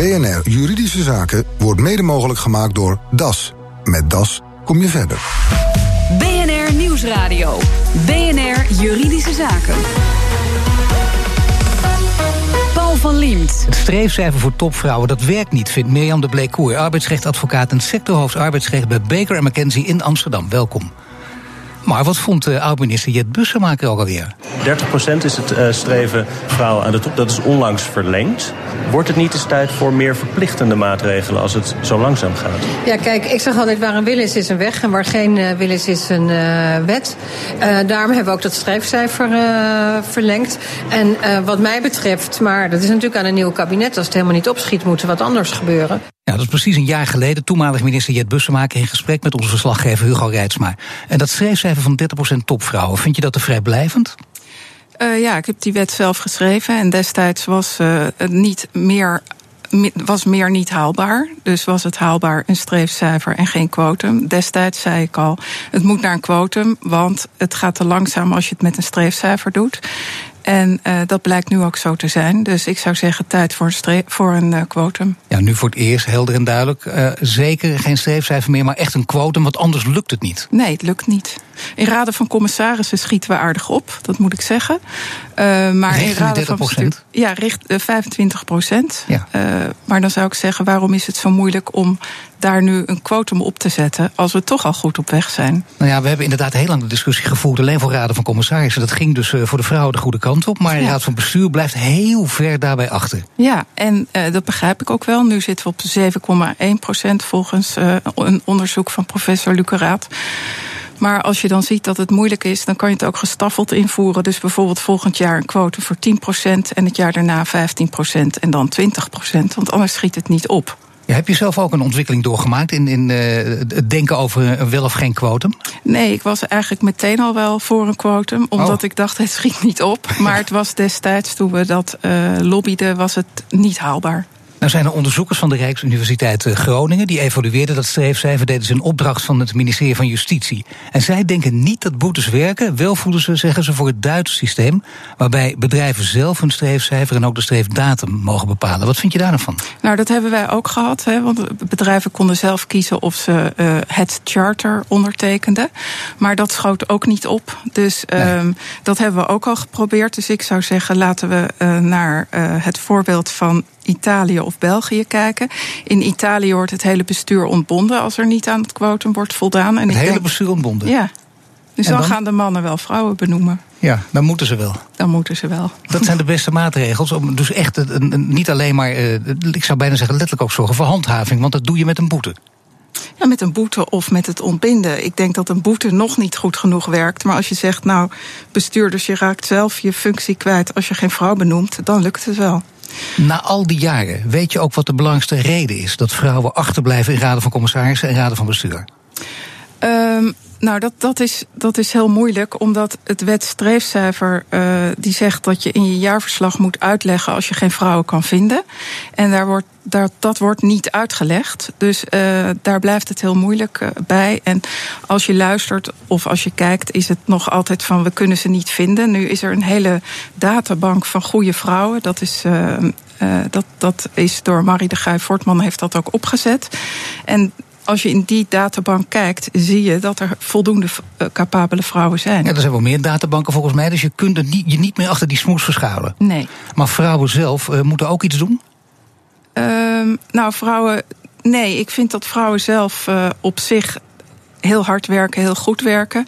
BNR Juridische Zaken wordt mede mogelijk gemaakt door DAS. Met DAS kom je verder. BNR Nieuwsradio. BNR Juridische Zaken. Paul van Liemt. Het streefcijfer voor topvrouwen, dat werkt niet, vindt Mirjam de Bleekoer... arbeidsrechtadvocaat en sectorhoofd arbeidsrecht bij Baker McKenzie in Amsterdam. Welkom. Maar wat vond de oud-minister Jet Bussemaker ook alweer? 30% is het uh, streven vrouwen aan de top. Dat is onlangs verlengd. Wordt het niet eens tijd voor meer verplichtende maatregelen als het zo langzaam gaat? Ja, kijk, ik zeg altijd waar een wil is, is een weg. En waar geen uh, wil is, is een uh, wet. daarom hebben we ook dat streefcijfer verlengd. En wat mij betreft, maar dat is natuurlijk aan een nieuw kabinet... als het helemaal niet opschiet, moet er wat anders gebeuren. Ja, dat is precies een jaar geleden. Toenmalig minister Jet Bussemaker in gesprek met onze verslaggever Hugo Reitsma. En dat schreefcijfer van 30% topvrouwen, vind je dat te vrijblijvend? Uh, ja, ik heb die wet zelf geschreven. En destijds was uh, het niet meer was meer niet haalbaar. Dus was het haalbaar een streefcijfer en geen quotum. Destijds zei ik al, het moet naar een quotum, want het gaat te langzaam als je het met een streefcijfer doet. En uh, dat blijkt nu ook zo te zijn. Dus ik zou zeggen, tijd voor een, voor een uh, quotum. Ja, nu voor het eerst helder en duidelijk. Uh, zeker geen streefcijfer meer, maar echt een quotum, want anders lukt het niet. Nee, het lukt niet. In raden van commissarissen schieten we aardig op, dat moet ik zeggen. maar in raden van bestuur. Ja, richt 25 procent. Ja. maar dan zou ik zeggen, waarom is het zo moeilijk om daar nu een quotum op te zetten als we toch al goed op weg zijn? Nou ja, we hebben inderdaad heel lang de discussie gevoerd, alleen voor raden van commissarissen. Dat ging dus voor de vrouwen de goede kant op, maar de raad van bestuur blijft heel ver daarbij achter. Ja, en uh, dat begrijp ik ook wel. Nu zitten we op 7,1 procent volgens uh, een onderzoek van professor Luceraat. Maar als je dan ziet dat het moeilijk is, dan kan je het ook gestaffeld invoeren. Dus bijvoorbeeld volgend jaar een quote voor 10% en het jaar daarna 15% en dan 20%. Want anders schiet het niet op. Ja, heb je zelf ook een ontwikkeling doorgemaakt in, in uh, het denken over een wel of geen quotum? Nee, ik was eigenlijk meteen al wel voor een quotum. Omdat oh. ik dacht, het schiet niet op. Maar het was destijds, toen we dat uh, lobbyden, was het niet haalbaar. Nou zijn er onderzoekers van de Rijksuniversiteit eh, Groningen... die evalueerden dat streefcijfer, deden ze een opdracht van het ministerie van Justitie. En zij denken niet dat boetes werken. Wel voelen ze, zeggen ze, voor het Duitse systeem... waarbij bedrijven zelf hun streefcijfer en ook de streefdatum mogen bepalen. Wat vind je daar nou van? Nou, dat hebben wij ook gehad. Hè, want bedrijven konden zelf kiezen of ze uh, het charter ondertekenden. Maar dat schoot ook niet op. Dus nee. um, dat hebben we ook al geprobeerd. Dus ik zou zeggen, laten we uh, naar het voorbeeld van Italië of België kijken. In Italië wordt het hele bestuur ontbonden als er niet aan het quotum wordt voldaan. En het hele denk, bestuur ontbonden? Ja. Dus dan, dan, gaan de mannen wel vrouwen benoemen. Ja, dan moeten ze wel. Dan moeten ze wel. Dat zijn de beste maatregels. Om dus echt een, een, niet alleen maar, uh, ik zou bijna zeggen, letterlijk ook zorgen voor handhaving. Want dat doe je met een boete. Ja, met een boete of met het ontbinden. Ik denk dat een boete nog niet goed genoeg werkt. Maar als je zegt, nou, bestuurders, je raakt zelf je functie kwijt als je geen vrouw benoemt, dan lukt het wel. Na al die jaren, weet je ook wat de belangrijkste reden is dat vrouwen achterblijven in raden van commissarissen en raden van bestuur? Um, nou, dat, dat, is, dat is heel moeilijk, omdat het wetstreefcijfer uh, die zegt dat je in je jaarverslag moet uitleggen als je geen vrouwen kan vinden. En daar wordt, daar, dat wordt niet uitgelegd. Dus uh, daar blijft het heel moeilijk uh, bij. En als je luistert of als je kijkt, is het nog altijd van we kunnen ze niet vinden. Nu is er een hele databank van goede vrouwen. Dat is. Dat, dat is door Marie de Guy Fortman heeft dat ook opgezet. En als je in die databank kijkt, zie je dat er voldoende uh, capabele vrouwen zijn. Ja, er zijn wel meer databanken volgens mij, dus je kunt er niet, je niet meer achter die smoes verschuilen. Nee. Maar vrouwen zelf uh, moeten ook iets doen? Um, nou, vrouwen. Nee, ik vind dat vrouwen zelf uh, op zich heel hard werken, heel goed werken.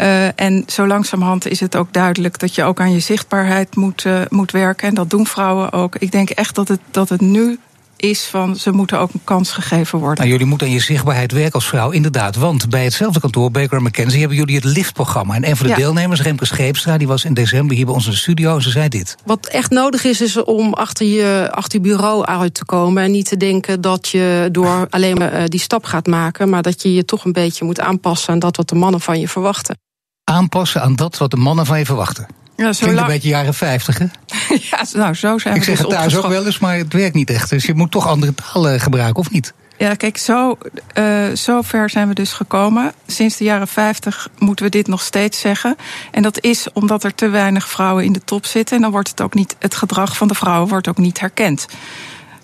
Uh, en zo langzamerhand is het ook duidelijk dat je ook aan je zichtbaarheid moet, uh, moet werken. En dat doen vrouwen ook. Ik denk echt dat het, dat het nu is van ze moeten ook een kans gegeven worden. Nou, jullie moeten aan je zichtbaarheid werken als vrouw, inderdaad. Want bij hetzelfde kantoor, Baker McKenzie, hebben jullie het liftprogramma. En een van de ja. deelnemers, Remke Scheepstra, die was in december hier bij ons in de studio en ze zei dit. Wat echt nodig is, is om achter je, achter je bureau uit te komen. En niet te denken dat je door alleen maar uh, die stap gaat maken, maar dat je je toch een beetje moet aanpassen aan dat wat de mannen van je verwachten. Aanpassen aan dat wat de mannen van je verwachten. Ja, zo Klinkt een beetje jaren 50, hè? ja, nou, zo zijn Ik we zeg dus het thuis ook wel eens, maar het werkt niet echt. Dus je moet toch andere talen gebruiken, of niet? Ja, kijk, zo, uh, zo ver zijn we dus gekomen. Sinds de jaren 50 moeten we dit nog steeds zeggen. En dat is omdat er te weinig vrouwen in de top zitten. En dan wordt het ook niet, het gedrag van de vrouwen wordt ook niet herkend.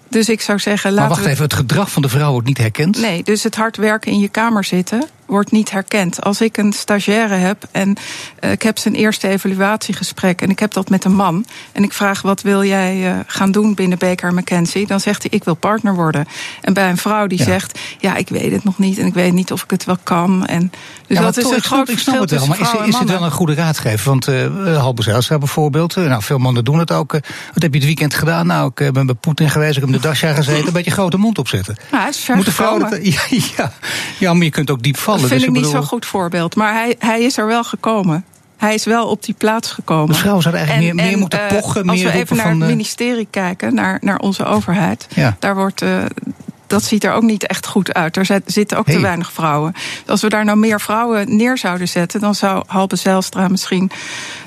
Dus ik zou zeggen. Maar wacht we... even, het gedrag van de vrouw wordt niet herkend? Nee, dus het hard werken in je kamer zitten wordt niet herkend. Als ik een stagiaire heb en uh, ik heb zijn eerste evaluatiegesprek en ik heb dat met een man en ik vraag wat wil jij uh, gaan doen binnen Baker McKenzie, dan zegt hij ik wil partner worden. En bij een vrouw die ja. zegt ja ik weet het nog niet en ik weet niet of ik het wel kan. En dus ja, dat is toch, een ik groot snap, ik snap het wel, maar is, is het wel een goede raadgever? Want uh, Halbe Zijlstra bijvoorbeeld, nou veel mannen doen het ook. wat heb je het weekend gedaan? Nou ik ben bij Poetin geweest, ik heb in de dasja gezeten, een beetje grote mond opzetten. Ja, hij is Moeten vrouwen dat, ja, ja, ja, maar je kunt ook diep vallen. Dat vind dus ik niet bedoel... zo'n goed voorbeeld. Maar hij, hij is er wel gekomen. Hij is wel op die plaats gekomen. De vrouwen zouden eigenlijk en, meer, meer en, moeten pochen. Uh, als meer we even naar het ministerie kijken, naar, naar onze overheid. Ja. Daar wordt. Uh, dat ziet er ook niet echt goed uit. Er zitten ook hey. te weinig vrouwen. Als we daar nou meer vrouwen neer zouden zetten, dan zou Halbe Zijlstra misschien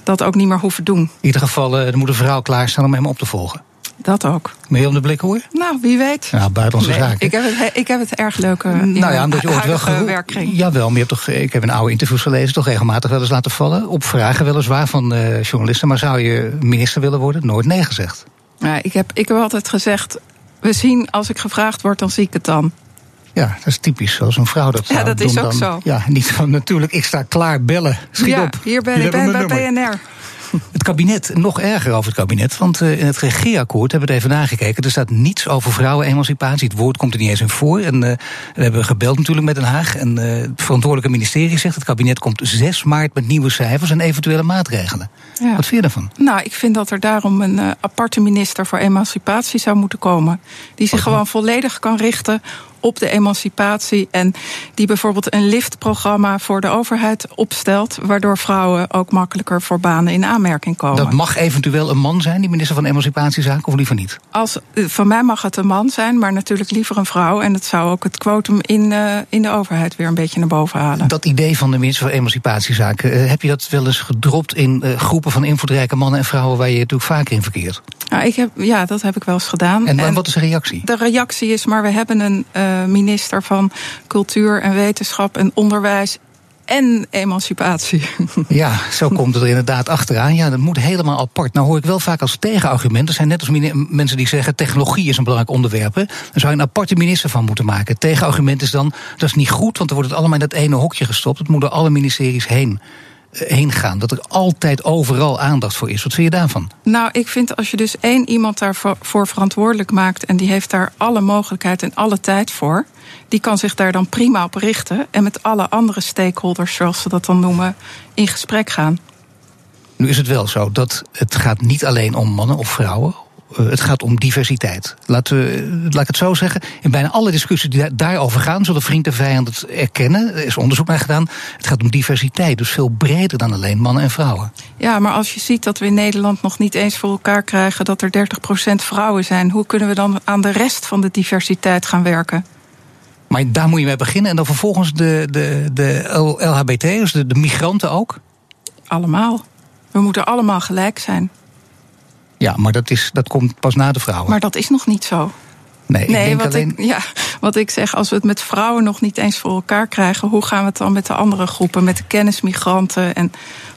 dat ook niet meer hoeven doen. In ieder geval, er moet een vrouw klaarstaan om hem op te volgen. Dat ook. Meer om de blik hoor? Nou, wie weet. Ja, buitenlandse nee, zaken. Ik heb, het, ik heb het erg leuk uh, in nou ja, omdat je ooit wel werkkring. Jawel, maar je hebt toch, ik heb in oude interviews gelezen, toch regelmatig wel eens laten vallen. Op vragen weliswaar van uh, journalisten. Maar zou je minister willen worden? Nooit nee gezegd. Ja, ik, heb, ik heb altijd gezegd, we zien als ik gevraagd word, dan zie ik het dan. Ja, dat is typisch zoals een vrouw dat zou Ja, dat doen is ook dan, zo. Ja, niet van natuurlijk, ik sta klaar, bellen, schiet ja, op. hier ben ik bij, bij PNR. Het kabinet, nog erger over het kabinet. Want uh, in het regeerakkoord hebben we het even nagekeken. Er staat niets over vrouwenemancipatie. Het woord komt er niet eens in voor. En uh, we hebben gebeld natuurlijk met Den Haag. En uh, het verantwoordelijke ministerie zegt... het kabinet komt 6 maart met nieuwe cijfers en eventuele maatregelen. Ja. Wat vind je daarvan? Nou, ik vind dat er daarom een aparte minister voor emancipatie zou moeten komen. Die zich gewoon volledig kan richten op de emancipatie. En die bijvoorbeeld een liftprogramma voor de overheid opstelt. Waardoor vrouwen ook makkelijker voor banen in aanmerking komen. Dat mag eventueel een man zijn, die minister van Emancipatiezaken, of liever niet? Als, van mij mag het een man zijn, maar natuurlijk liever een vrouw. En dat zou ook het quotum in, uh, in de overheid weer een beetje naar boven halen. Dat idee van de minister van Emancipatiezaken, uh, heb je dat wel eens gedropt in uh, groepen van invloedrijke mannen en vrouwen waar je natuurlijk vaker in verkeert? Nou, ik heb, ja, dat heb ik wel eens gedaan. En, en wat is de reactie? De reactie is, maar we hebben een minister van Cultuur en Wetenschap en Onderwijs en emancipatie. Ja, zo komt het er inderdaad achteraan. Ja, dat moet helemaal apart. Nou hoor ik wel vaak als tegenargument. Er zijn net als mensen die zeggen technologie is een belangrijk onderwerp. Daar zou je een aparte minister van moeten maken. Het tegenargument is dan, dat is niet goed, want er wordt het allemaal in dat ene hokje gestopt. Het moet door alle ministeries heen heen gaan. Dat er altijd overal aandacht voor is. Wat vind je daarvan? Nou, ik vind als je dus één iemand daarvoor verantwoordelijk maakt... en die heeft daar alle mogelijkheid en alle tijd voor... die kan zich daar dan prima op richten... en met alle andere stakeholders, zoals ze dat dan noemen, in gesprek gaan. Nu is het wel zo dat het gaat niet alleen om mannen of vrouwen... Uh, het gaat om diversiteit. Laten we, laat ik het zo zeggen. In bijna alle discussies die daarover gaan, zullen vriend en vijand het erkennen. Er is onderzoek naar gedaan. Het gaat om diversiteit, dus veel breder dan alleen mannen en vrouwen. Ja, maar als je ziet dat we in Nederland nog niet eens voor elkaar krijgen dat er 30% vrouwen zijn, hoe kunnen we dan aan de rest van de diversiteit gaan werken? Maar daar moet je mee beginnen en dan vervolgens de, de, de LHBT, dus de, de migranten ook? Allemaal. We moeten allemaal gelijk zijn. Ja, maar dat, is, dat komt pas na de vrouwen. Maar dat is nog niet zo. Nee, ik nee denk wat, alleen... ik, ja, wat ik zeg, als we het met vrouwen nog niet eens voor elkaar krijgen, hoe gaan we het dan met de andere groepen, met de kennismigranten en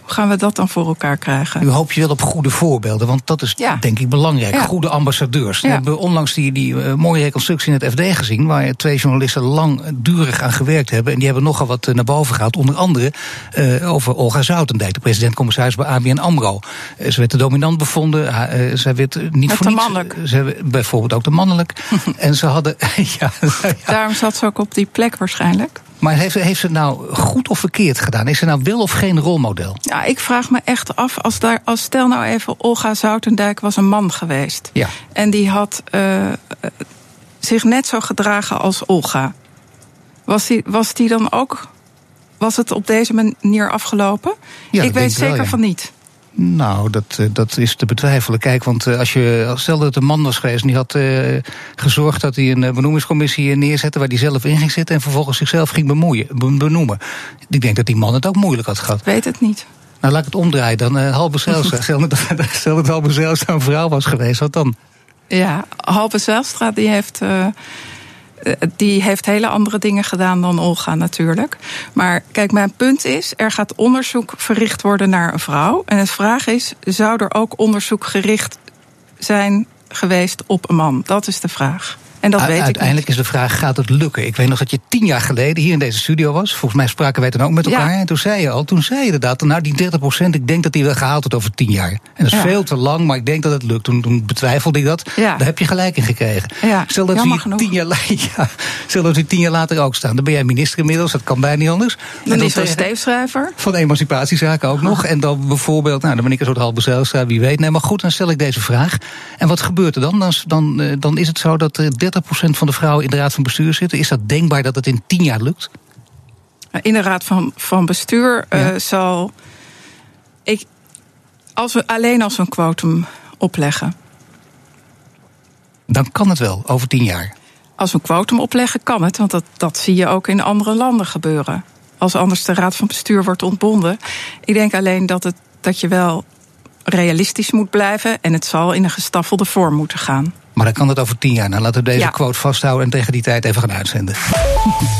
gaan we dat dan voor elkaar krijgen? Nu hoop je wel op goede voorbeelden, want dat is ja. denk ik belangrijk. Ja. Goede ambassadeurs. We hebben onlangs die, die uh, mooie reconstructie in het FD gezien, waar twee journalisten langdurig aan gewerkt hebben. En die hebben nogal wat uh, naar boven gehaald. Onder andere uh, over Olga Zoutendijk, de president-commissaris bij ABN Amro. ze werd te dominant bevonden. zij werd niet voor te niets- mannelijk. Ze, bijvoorbeeld ook te mannelijk. en ze hadden. ja. Daarom zat ze ook op die plek waarschijnlijk. Maar heeft, heeft ze het nou goed of verkeerd gedaan? Is ze nou wel of geen rolmodel? Ja, ik vraag me echt af, als, daar, als stel nou even Olga Zoutendijk was een man geweest. Ja. En die had uh, zich net zo gedragen als Olga. Was die, was die dan ook. Was het op deze manier afgelopen? Ja, ik weet wel, zeker ja. van niet. Nou, dat, eh, dat is te betwijfelen. Kijk, want eh, als je, stel dat het een man was geweest en die had eh, gezorgd dat hij een benoemingscommissie neerzette waar hij zelf in ging zitten en vervolgens zichzelf ging bemoeien, be- benoemen. Ik denk dat die man het ook moeilijk had gehad. Ik weet het niet. Nou, laat ik het omdraaien dan. Uh, Halbe Zijlstra. stel, dat, stel dat Halbe Zijlstra een vrouw was geweest, wat dan? Ja, Halbe Zijlstra die heeft, uh, die heeft hele andere dingen gedaan dan Olga natuurlijk. Maar kijk, mijn punt is, er gaat onderzoek verricht worden naar een vrouw. En de vraag is, zou er ook onderzoek gericht zijn geweest op een man? Dat is de vraag. En dat weet Uiteindelijk is de vraag, gaat het lukken? Ik weet nog dat je tien jaar geleden hier in deze studio was. Volgens mij spraken wij toen ook met elkaar. En toen zei je al, toen zei je inderdaad, nou die 30 procent, ik denk dat die wel gehaald wordt over tien jaar. En dat is veel te lang, maar ik denk dat het lukt. Toen, toen betwijfelde ik dat. Daar heb je gelijk in gekregen. Stel, dat we tien jaar, ja, stel dat we tien jaar later ook staan. Dan ben jij minister inmiddels, dat kan bijna niet anders. Dan, dan is er steefschrijver. Van emancipatiezaken ook nog. En dan bijvoorbeeld, nou dan ben ik een soort halve Zijlstra, wie weet. Nee, maar goed, dan stel ik deze vraag. En wat gebeurt er dan? Dan, dan, eh, dan is het zo dat 30 procent van de vrouwen in de raad van bestuur zitten. Is dat denkbaar dat het in tien jaar lukt? In de raad van, van bestuur uh, zal. Ik, als we, alleen als we een quotum opleggen. Dan kan het wel, over tien jaar. Als we een quotum opleggen, kan het. Want dat, dat zie je ook in andere landen gebeuren. Als anders de raad van bestuur wordt ontbonden. Ik denk alleen dat, het, dat je wel realistisch moet blijven. En het zal in een gestaffelde vorm moeten gaan. Maar dan kan het over tien jaar. Nou, laten we deze quote vasthouden en tegen die tijd even gaan uitzenden.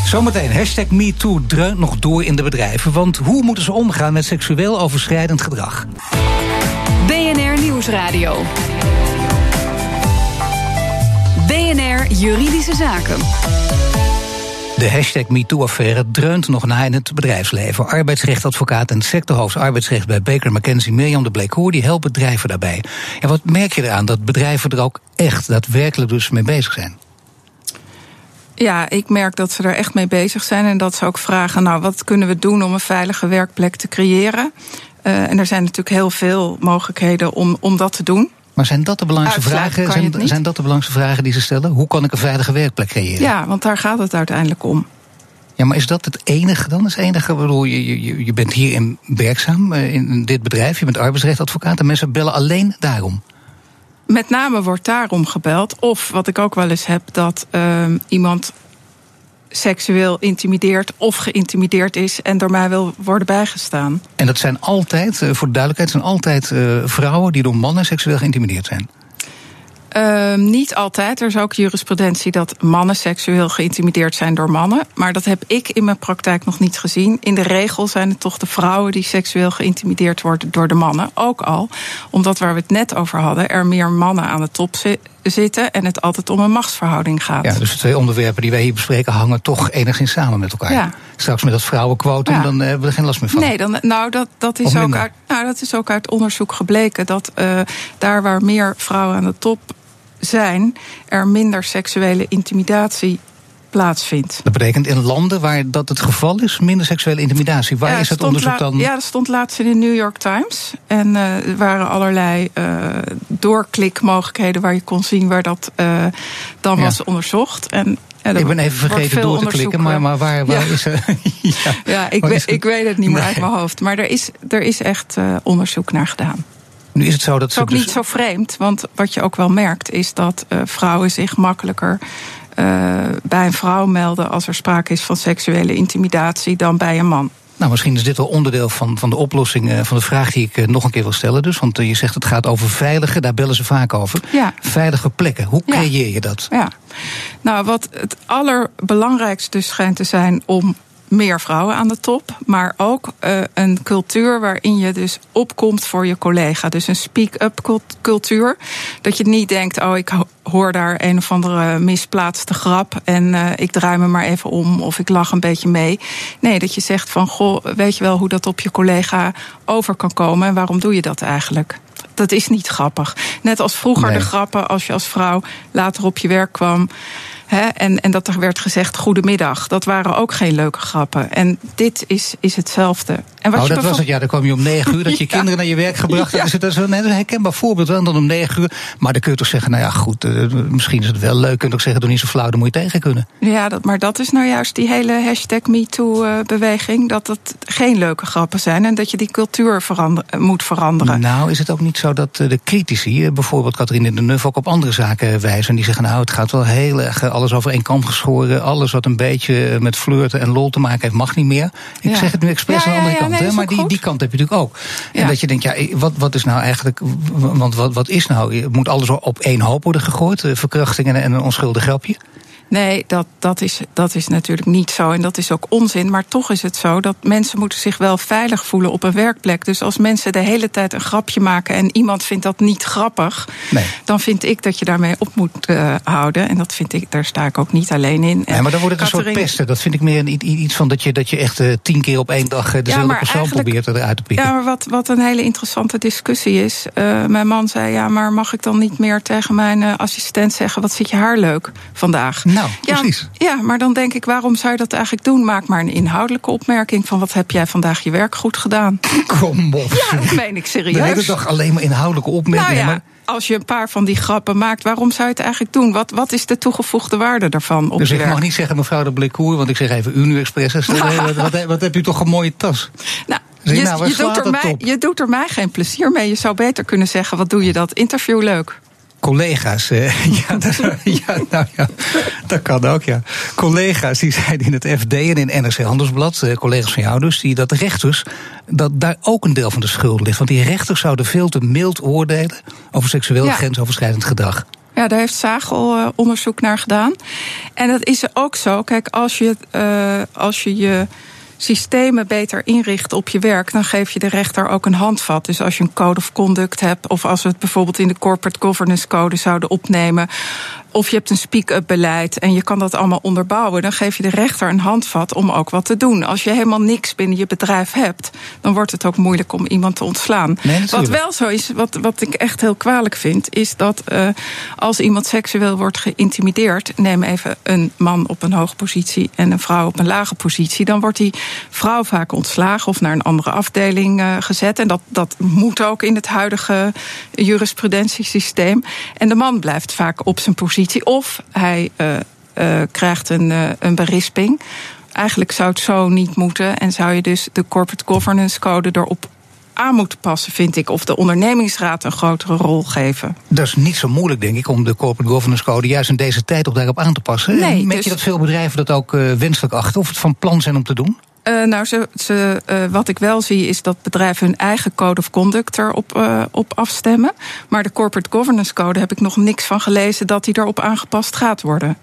Zometeen, hashtag MeToo dreunt nog door in de bedrijven. Want hoe moeten ze omgaan met seksueel overschrijdend gedrag? BNR Nieuwsradio. BNR Juridische Zaken. De hashtag MeToo-affaire dreunt nog na in het bedrijfsleven. Arbeidsrechtadvocaat en sectorhoofd arbeidsrecht bij Baker McKenzie, Mirjam de Bleekhoor, die helpen bedrijven daarbij. En wat merk je eraan dat bedrijven er ook echt daadwerkelijk dus mee bezig zijn? Ja, ik merk dat ze er echt mee bezig zijn en dat ze ook vragen: nou, wat kunnen we doen om een veilige werkplek te creëren? Uh, en er zijn natuurlijk heel veel mogelijkheden om, om dat te doen. Maar zijn dat de belangrijkste vragen? Zijn, zijn, dat de belangrijkste vragen die ze stellen? Hoe kan ik een veilige werkplek creëren? Ja, want daar gaat het uiteindelijk om. Ja, maar is dat het enige dan? Is het enige, bedoel, je, je, je bent hierin werkzaam eh, in dit bedrijf, je bent arbeidsrechtadvocaat en mensen bellen alleen daarom. Met name wordt daarom gebeld. Of wat ik ook wel eens heb, dat uh, iemand seksueel intimideerd of geïntimideerd is en door mij wil worden bijgestaan. En dat zijn altijd, eh, voor de duidelijkheid, zijn altijd uh, vrouwen die door mannen seksueel geïntimideerd zijn. Uh, niet altijd. Er is ook jurisprudentie dat mannen seksueel geïntimideerd zijn door mannen. Maar dat heb ik in mijn praktijk nog niet gezien. In de regel zijn het toch de vrouwen die seksueel geïntimideerd worden door de mannen. Ook al omdat waar we het net over hadden, er meer mannen aan de top zitten en het altijd om een machtsverhouding gaat. Ja, dus de twee onderwerpen die wij hier bespreken hangen toch enigszins samen met elkaar. Ja. Straks met dat vrouwenquotum, dan hebben we er geen last meer van. Nee, dan, nou, dat, dat, is ook uit, nou, dat is ook uit onderzoek gebleken dat uh, daar waar meer vrouwen aan de top zijn, er minder seksuele intimidatie plaatsvindt. Dat betekent in landen waar dat het geval is, minder seksuele intimidatie. Waar is het onderzoek dan? Ja, dat stond laatst in de New York Times. En uh, er waren allerlei uh, doorklikmogelijkheden waar je kon zien waar dat uh, dan ja. was onderzocht. En ja, ik ben even vergeten door te klikken, maar, maar waar, waar ja. is er? ja, ja ik, weet, ik weet het niet meer nee. uit mijn hoofd. Maar er is, er is echt onderzoek naar gedaan. Nu is het zo dat het is ook dus... niet zo vreemd, want wat je ook wel merkt is dat uh, vrouwen zich makkelijker bij een vrouw melden als er sprake is van seksuele intimidatie dan bij een man. Nou, misschien is dit wel onderdeel van, van de oplossing uh, van de vraag die ik nog een keer wil stellen. Dus, want je zegt het gaat over veilige, daar bellen ze vaak over. Ja. Veilige plekken. Hoe creëer je dat? Ja. Nou, wat het allerbelangrijkste dus schijnt te zijn om meer vrouwen aan de top, maar ook uh, een cultuur waarin je dus opkomt voor je collega. Dus een speak-up cultuur. Dat je niet denkt, oh, ik hoor daar een of andere misplaatste grap en uh, ik draai me maar even om of ik lach een beetje mee. Nee, dat je zegt van, goh, weet je wel hoe dat op je collega over kan komen en waarom doe je dat eigenlijk? Dat is niet grappig. Net als vroeger nee. de grappen als je als vrouw later op je werk kwam. Hè, en, en dat er werd gezegd goedemiddag. Dat waren ook geen leuke grappen. En dit is, is hetzelfde. En wat oh, je dat was het, ja. Dan kwam je om negen uur dat je ja. kinderen naar je werk gebracht ja. Dat is een herkenbaar voorbeeld. Wel dan om negen uur. Maar dan kun je toch zeggen, nou ja, goed, uh, misschien is het wel leuk. Je kunt ook zeggen, doe niet zo flauw, dan moet je tegen kunnen. Ja, dat, maar dat is nou juist die hele hashtag MeToo-beweging. Dat het geen leuke grappen zijn. En dat je die cultuur verander, moet veranderen. Nou, is het ook niet zo dat de critici, bijvoorbeeld Catherine de Neuf, ook op andere zaken wijzen. En die zeggen, nou, het gaat wel heel erg alles over één kam geschoren. Alles wat een beetje met flirten en lol te maken heeft, mag niet meer. Ik ja. zeg het nu expres ja, aan de andere kant. Nee, hè, maar die, die kant heb je natuurlijk ook. En dat je denkt, ja, wat, wat is nou eigenlijk. Want wat, wat is nou? Moet alles op één hoop worden gegooid? Verkrachtingen en een onschuldig grapje? Nee, dat, dat, is, dat is natuurlijk niet zo. En dat is ook onzin. Maar toch is het zo dat mensen moeten zich wel veilig voelen op een werkplek. Dus als mensen de hele tijd een grapje maken en iemand vindt dat niet grappig, Nee. dan vind ik dat je daarmee op moet eh, houden. En dat vind ik, daar sta ik ook niet alleen in. Nee, maar dan wordt het een soort pesten. Dat vind ik meer iets van dat je, dat je echt eh, tien keer op één dag eh, dezelfde persoon probeert eruit te pikken. Ja, maar wat, wat een hele interessante discussie is. mijn man zei: Ja, maar mag ik dan niet meer tegen mijn assistent zeggen: Wat zit je haar leuk vandaag? Nou, ja, precies. Ja, maar dan denk ik: Waarom zou je dat eigenlijk doen? Maak maar een inhoudelijke opmerking van: Wat heb jij vandaag je werk goed gedaan? Kom op. Ja, dat meen ik serieus. De hele dag alleen maar inhoudelijke nou opmerkingen. ja, maar- als je een paar van die grappen maakt, waarom zou je het eigenlijk doen? Wat, wat is de toegevoegde waarde daarvan op Dus ik werk? mag niet zeggen mevrouw de Blekoer, want ik zeg even u nu expresses. wat, wat, wat heb u toch een mooie tas? Nou, Zeg je, je, nou, je, doet er mij, je doet er mij geen plezier mee. Je zou beter kunnen zeggen: Wat doe je dat interview leuk? Collega's, eh, ja, dat, ja, nou ja, dat kan ook, ja. Collega's die zeiden in het FD en in NRC Handelsblad, eh, collega's van jou dus, die dat de rechters, dat daar ook een deel van de schuld ligt. Want die rechters zouden veel te mild oordelen over seksueel Ja. grensoverschrijdend gedrag. Ja, daar heeft Zagel eh, onderzoek naar gedaan. En dat is ook zo. Kijk, als je, eh, als je je systemen beter inricht op je werk, dan geef je de rechter ook een handvat. Dus als je een code of conduct hebt, of als we het bijvoorbeeld in de corporate governance code zouden opnemen, of je hebt een speak-up beleid en je kan dat allemaal onderbouwen, dan geef je de rechter een handvat om ook wat te doen. Als je helemaal niks binnen je bedrijf hebt, dan wordt het ook moeilijk om iemand te ontslaan. Nee, wat wel zo is, wat, wat ik echt heel kwalijk vind, is dat eh, als iemand seksueel wordt geïntimideerd, neem even een man op een hoge positie en een vrouw op een lage positie, dan wordt die vrouw vaak ontslagen of naar een andere afdeling eh, gezet. En dat, dat moet ook in het huidige jurisprudentiesysteem. En de man blijft vaak op zijn positie of hij eh, eh, krijgt een, eh, een berisping. Eigenlijk zou het zo niet moeten en zou je dus de corporate governance code erop aan moeten passen, vind ik. Of de ondernemingsraad een grotere rol geven. Dat is niet zo moeilijk, denk ik, om de corporate governance code juist in deze tijd ook daarop aan te passen. Nee, Merk dus- je dat veel bedrijven dat ook wenselijk achten of het van plan zijn om te doen? Eh, nou, ze, ze, eh, wat ik wel zie is dat bedrijven hun eigen code of conduct erop eh, op afstemmen. Maar de corporate governance code heb ik nog niks van gelezen dat die erop aangepast gaat worden.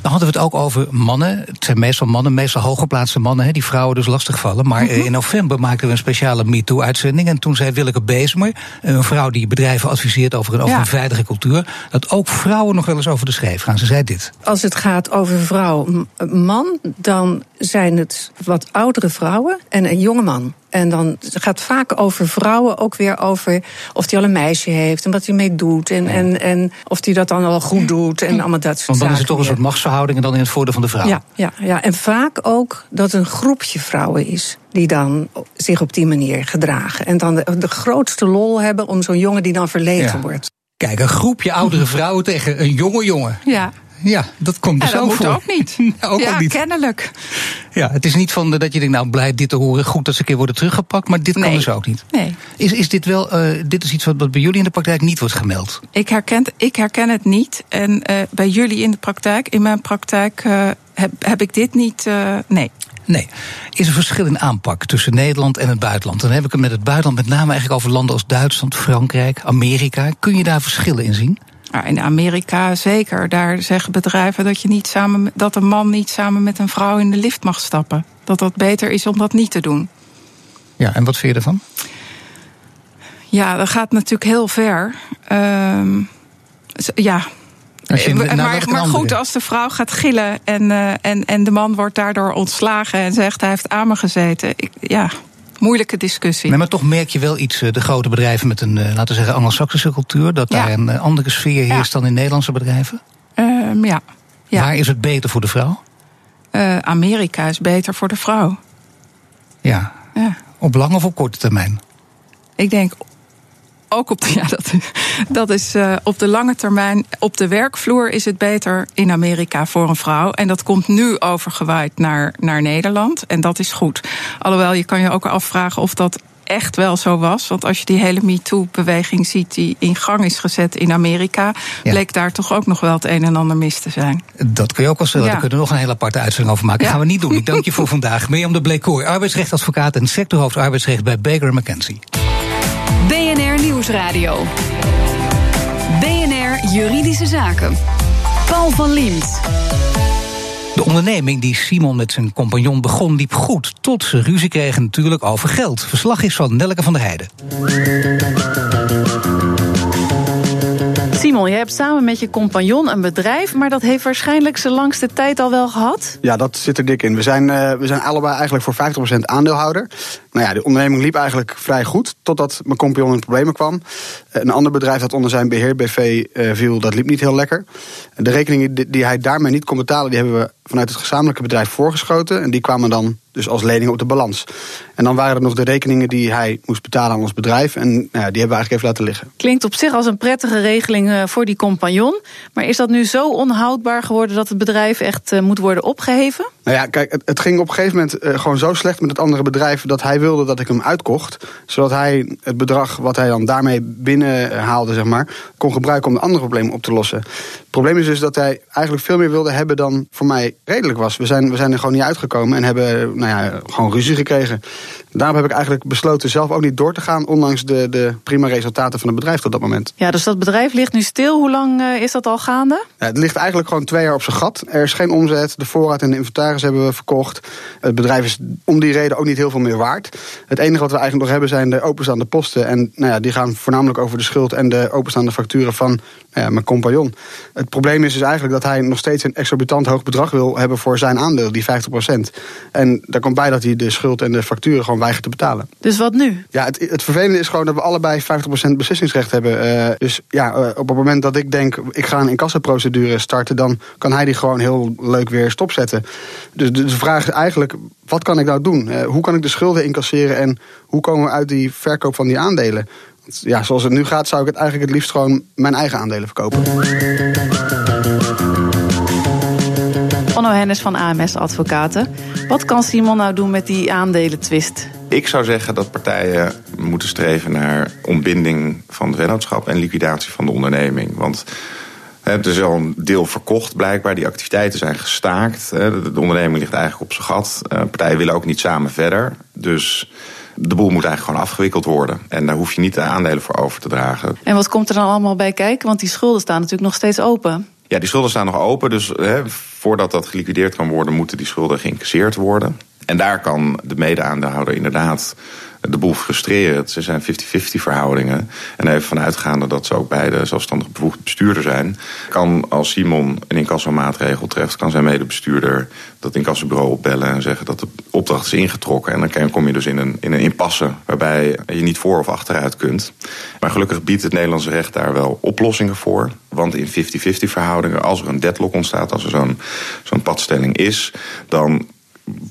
Dan hadden we het ook over mannen. Het zijn meestal mannen, meestal hooggeplaatste mannen, hè, die vrouwen dus lastigvallen. Maar Mhm. eh, in november maakten we een speciale MeToo-uitzending. En toen zei Willeke Bezemer, een vrouw die bedrijven adviseert over een, over Ja. veilige cultuur, dat ook vrouwen nog wel eens over de schreef gaan. Ze zei dit. Als het gaat over vrouw-man, dan zijn het wat oudere vrouwen en een jonge man. En dan het gaat vaak over vrouwen ook weer over of hij al een meisje heeft en wat hij mee doet. En, en, en of hij dat dan al goed doet en allemaal dat soort Want dan is het toch een soort machtsverhouding en dan in het voordeel van de vrouw. Ja, ja, ja, en vaak ook dat een groepje vrouwen is die dan zich op die manier gedragen. En dan de, de grootste lol hebben om zo'n jongen die dan verlegen Ja. wordt. Kijk, een groepje oudere vrouwen tegen een jonge jongen. Ja, Ja, dat komt dus dat ook moet voor. ook niet. ook, ja, ook niet. kennelijk. Ja, het is niet van dat je denkt, nou blij dit te horen, goed dat ze een keer worden teruggepakt, maar dit kan Nee. dus ook niet. Nee. Is, is dit wel, eh, dit is iets wat, wat bij jullie in de praktijk niet wordt gemeld? Ik herken, ik herken het niet. En eh, bij jullie in de praktijk, in mijn praktijk, eh, heb, heb ik dit niet. nee. Nee. Is er verschil in aanpak tussen Nederland en het buitenland? Dan heb ik het met het buitenland met name eigenlijk over landen als Duitsland, Frankrijk, Amerika. Kun je daar verschillen in zien? Nou, in Amerika zeker. Daar zeggen bedrijven dat, je niet samen, dat een man niet samen met een vrouw in de lift mag stappen. Dat dat beter is om dat niet te doen. Ja, en wat vind je ervan? Ja, dat gaat natuurlijk heel ver. Ehm, ja. Je- nou, maar maar goed, als de vrouw gaat gillen en, eh, en, en de man wordt daardoor ontslagen en zegt hij heeft aan me gezeten. Ik, ja, moeilijke discussie. Nee, maar toch merk je wel iets, eh, de grote bedrijven met een, eh, laten we zeggen, Anglo-Saxische cultuur, dat Ja. daar een eh, andere sfeer heerst dan in Nederlandse bedrijven. Ehm, ja. ja. Waar is het beter voor de vrouw? Amerika is beter voor de vrouw. Ja. Ja. Op lange of op korte termijn? Ik denk ook op de, ja, dat, dat is eh, op de lange termijn. Op de werkvloer is het beter in Amerika voor een vrouw. En dat komt nu overgewaaid naar, naar Nederland. En dat is goed. Alhoewel, je kan je ook afvragen of dat echt wel zo was. Want als je die hele MeToo-beweging ziet die in gang is gezet in Amerika, Ja. bleek daar toch ook nog wel het een en ander mis te zijn. Dat kun je ook wel stellen. Ja. Daar kunnen we nog een hele aparte uitzending over maken. Ja. gaan we niet doen. Ik dank je voor vandaag. Mirjam de Bleekoor, arbeidsrechtadvocaat en sectorhoofd arbeidsrecht bij Baker McKenzie. BNR Nieuwsradio. BNR Juridische Zaken. Paul van Liemt. De onderneming die Simon met zijn compagnon begon liep goed. Tot ze ruzie kregen natuurlijk over geld. Verslag is van Nelke van der Heijden. Simon, je hebt samen met je compagnon een bedrijf, maar dat heeft waarschijnlijk zijn langste tijd al wel gehad? Ja, dat zit er dik in. We zijn, uh, we zijn allebei eigenlijk voor 50% aandeelhouder. Nou ja, de onderneming liep eigenlijk vrij goed, totdat mijn compagnon in problemen kwam. Een ander bedrijf dat onder zijn beheer BV uh, viel, dat liep niet heel lekker. De rekeningen die hij daarmee niet kon betalen, die hebben we vanuit het gezamenlijke bedrijf voorgeschoten. En die kwamen dan dus als lening op de balans. En dan waren er nog de rekeningen die hij moest betalen aan ons bedrijf. En nou ja, die hebben we eigenlijk even laten liggen. Klinkt op zich als een prettige regeling uh, voor die compagnon. Maar is dat nu zo onhoudbaar geworden dat het bedrijf echt uh, moet worden opgeheven? Nou ja, kijk, het, het ging op een gegeven moment uh, gewoon zo slecht met het andere bedrijf dat hij wilde dat ik hem uitkocht. Zodat hij het bedrag wat hij dan daarmee binnenhaalde, zeg maar, kon gebruiken om de andere problemen op te lossen. Het probleem is dus dat hij eigenlijk veel meer wilde hebben dan voor mij redelijk was. We zijn, we zijn er gewoon niet uitgekomen en hebben nou ja, gewoon ruzie gekregen. Daarom heb ik eigenlijk besloten zelf ook niet door te gaan, ondanks de, de prima resultaten van het bedrijf tot dat moment. Ja, dus dat bedrijf ligt nu stil. Hoe lang uh, is dat al gaande? Ja, het ligt eigenlijk gewoon twee jaar op zijn gat. Er is geen omzet. De voorraad en de inventaris hebben we verkocht. Het bedrijf is om die reden ook niet heel veel meer waard. Het enige wat we eigenlijk nog hebben zijn de openstaande posten. En nou ja, die gaan voornamelijk over de schuld en de openstaande facturen van nou ja, mijn compagnon. Het probleem is dus eigenlijk dat hij nog steeds een exorbitant hoog bedrag wil hebben voor zijn aandeel, die 50%. En daar komt bij dat hij de schuld en de facturen gewoon weigert te betalen. Dus wat nu? Ja, het, het vervelende is gewoon dat we allebei 50% beslissingsrecht hebben. Uh, dus ja, uh, op het moment dat ik denk, ik ga een incassoprocedure starten, dan kan hij die gewoon heel leuk weer stopzetten. Dus de, de vraag is eigenlijk, wat kan ik nou doen? Uh, hoe kan ik de schulden incasseren en hoe komen we uit die verkoop van die aandelen? Want, ja, zoals het nu gaat, zou ik het eigenlijk het liefst gewoon mijn eigen aandelen verkopen. Onno Hennis van AMS Advocaten. Wat kan Simon nou doen met die aandelentwist? Ik zou zeggen dat partijen moeten streven naar ontbinding van het vennootschap en liquidatie van de onderneming. Want er is al een deel verkocht blijkbaar. Die activiteiten zijn gestaakt. De onderneming ligt eigenlijk op zijn gat. Partijen willen ook niet samen verder. Dus de boel moet eigenlijk gewoon afgewikkeld worden. En daar hoef je niet de aandelen voor over te dragen. En wat komt er dan allemaal bij kijken? Want die schulden staan natuurlijk nog steeds open. Ja, die schulden staan nog open. Dus hè, voordat dat geliquideerd kan worden, moeten die schulden geïncasseerd worden. En daar kan de mede-aandeelhouder inderdaad de boel frustreren. Ze zijn 50-50 verhoudingen. En even vanuitgaande dat ze ook beide zelfstandig bevoegd bestuurder zijn... kan als Simon een incassomaatregel treft... kan zijn medebestuurder dat incassobureau opbellen en zeggen dat de opdracht is ingetrokken. En dan kom je dus in een, in een impasse waarbij je niet voor of achteruit kunt. Maar gelukkig biedt het Nederlandse recht daar wel oplossingen voor. Want in 50-50 verhoudingen, als er een deadlock ontstaat... als er zo'n zo'n padstelling is, dan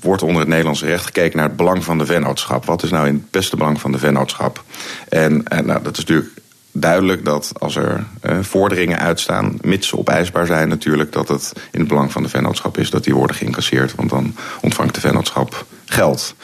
wordt onder het Nederlandse recht gekeken naar het belang van de vennootschap. Wat is nou in het beste belang van de vennootschap? En, en nou, dat is natuurlijk duidelijk dat als er uh, vorderingen uitstaan, mits ze opeisbaar zijn natuurlijk, dat het in het belang van de vennootschap is dat die worden geïncasseerd. Want dan ontvangt de vennootschap geld.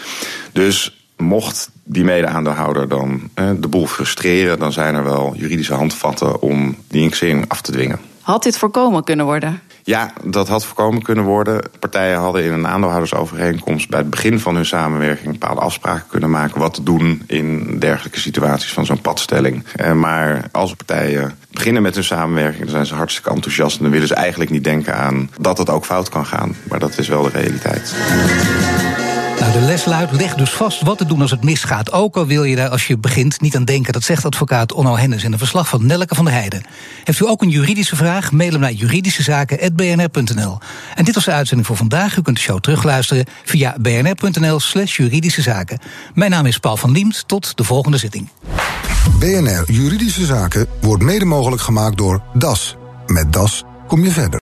Dus mocht die mede-aandeelhouder dan uh, de boel frustreren, dan zijn er wel juridische handvatten om die incassering af te dwingen. Had dit voorkomen kunnen worden? Ja, dat had voorkomen kunnen worden. Partijen hadden in een aandeelhoudersovereenkomst bij het begin van hun samenwerking bepaalde afspraken kunnen maken wat te doen in dergelijke situaties van zo'n padstelling. Maar als partijen beginnen met hun samenwerking, dan zijn ze hartstikke enthousiast en dan willen ze eigenlijk niet denken aan dat het ook fout kan gaan. Maar dat is wel de realiteit. Nou, de les luidt, leg dus vast wat te doen als het misgaat. Ook al wil je daar als je begint niet aan denken. Dat zegt advocaat Onno Hennis in een verslag van Nelleke van der Heijden. Heeft u ook een juridische vraag? Mail hem naar juridischezaken.bnr.nl. En dit was de uitzending voor vandaag. U kunt de show terugluisteren via bnr.nl slash juridische zaken. Mijn naam is Paul van Liemt. Tot de volgende zitting. BNR Juridische Zaken wordt mede mogelijk gemaakt door DAS. Met DAS kom je verder.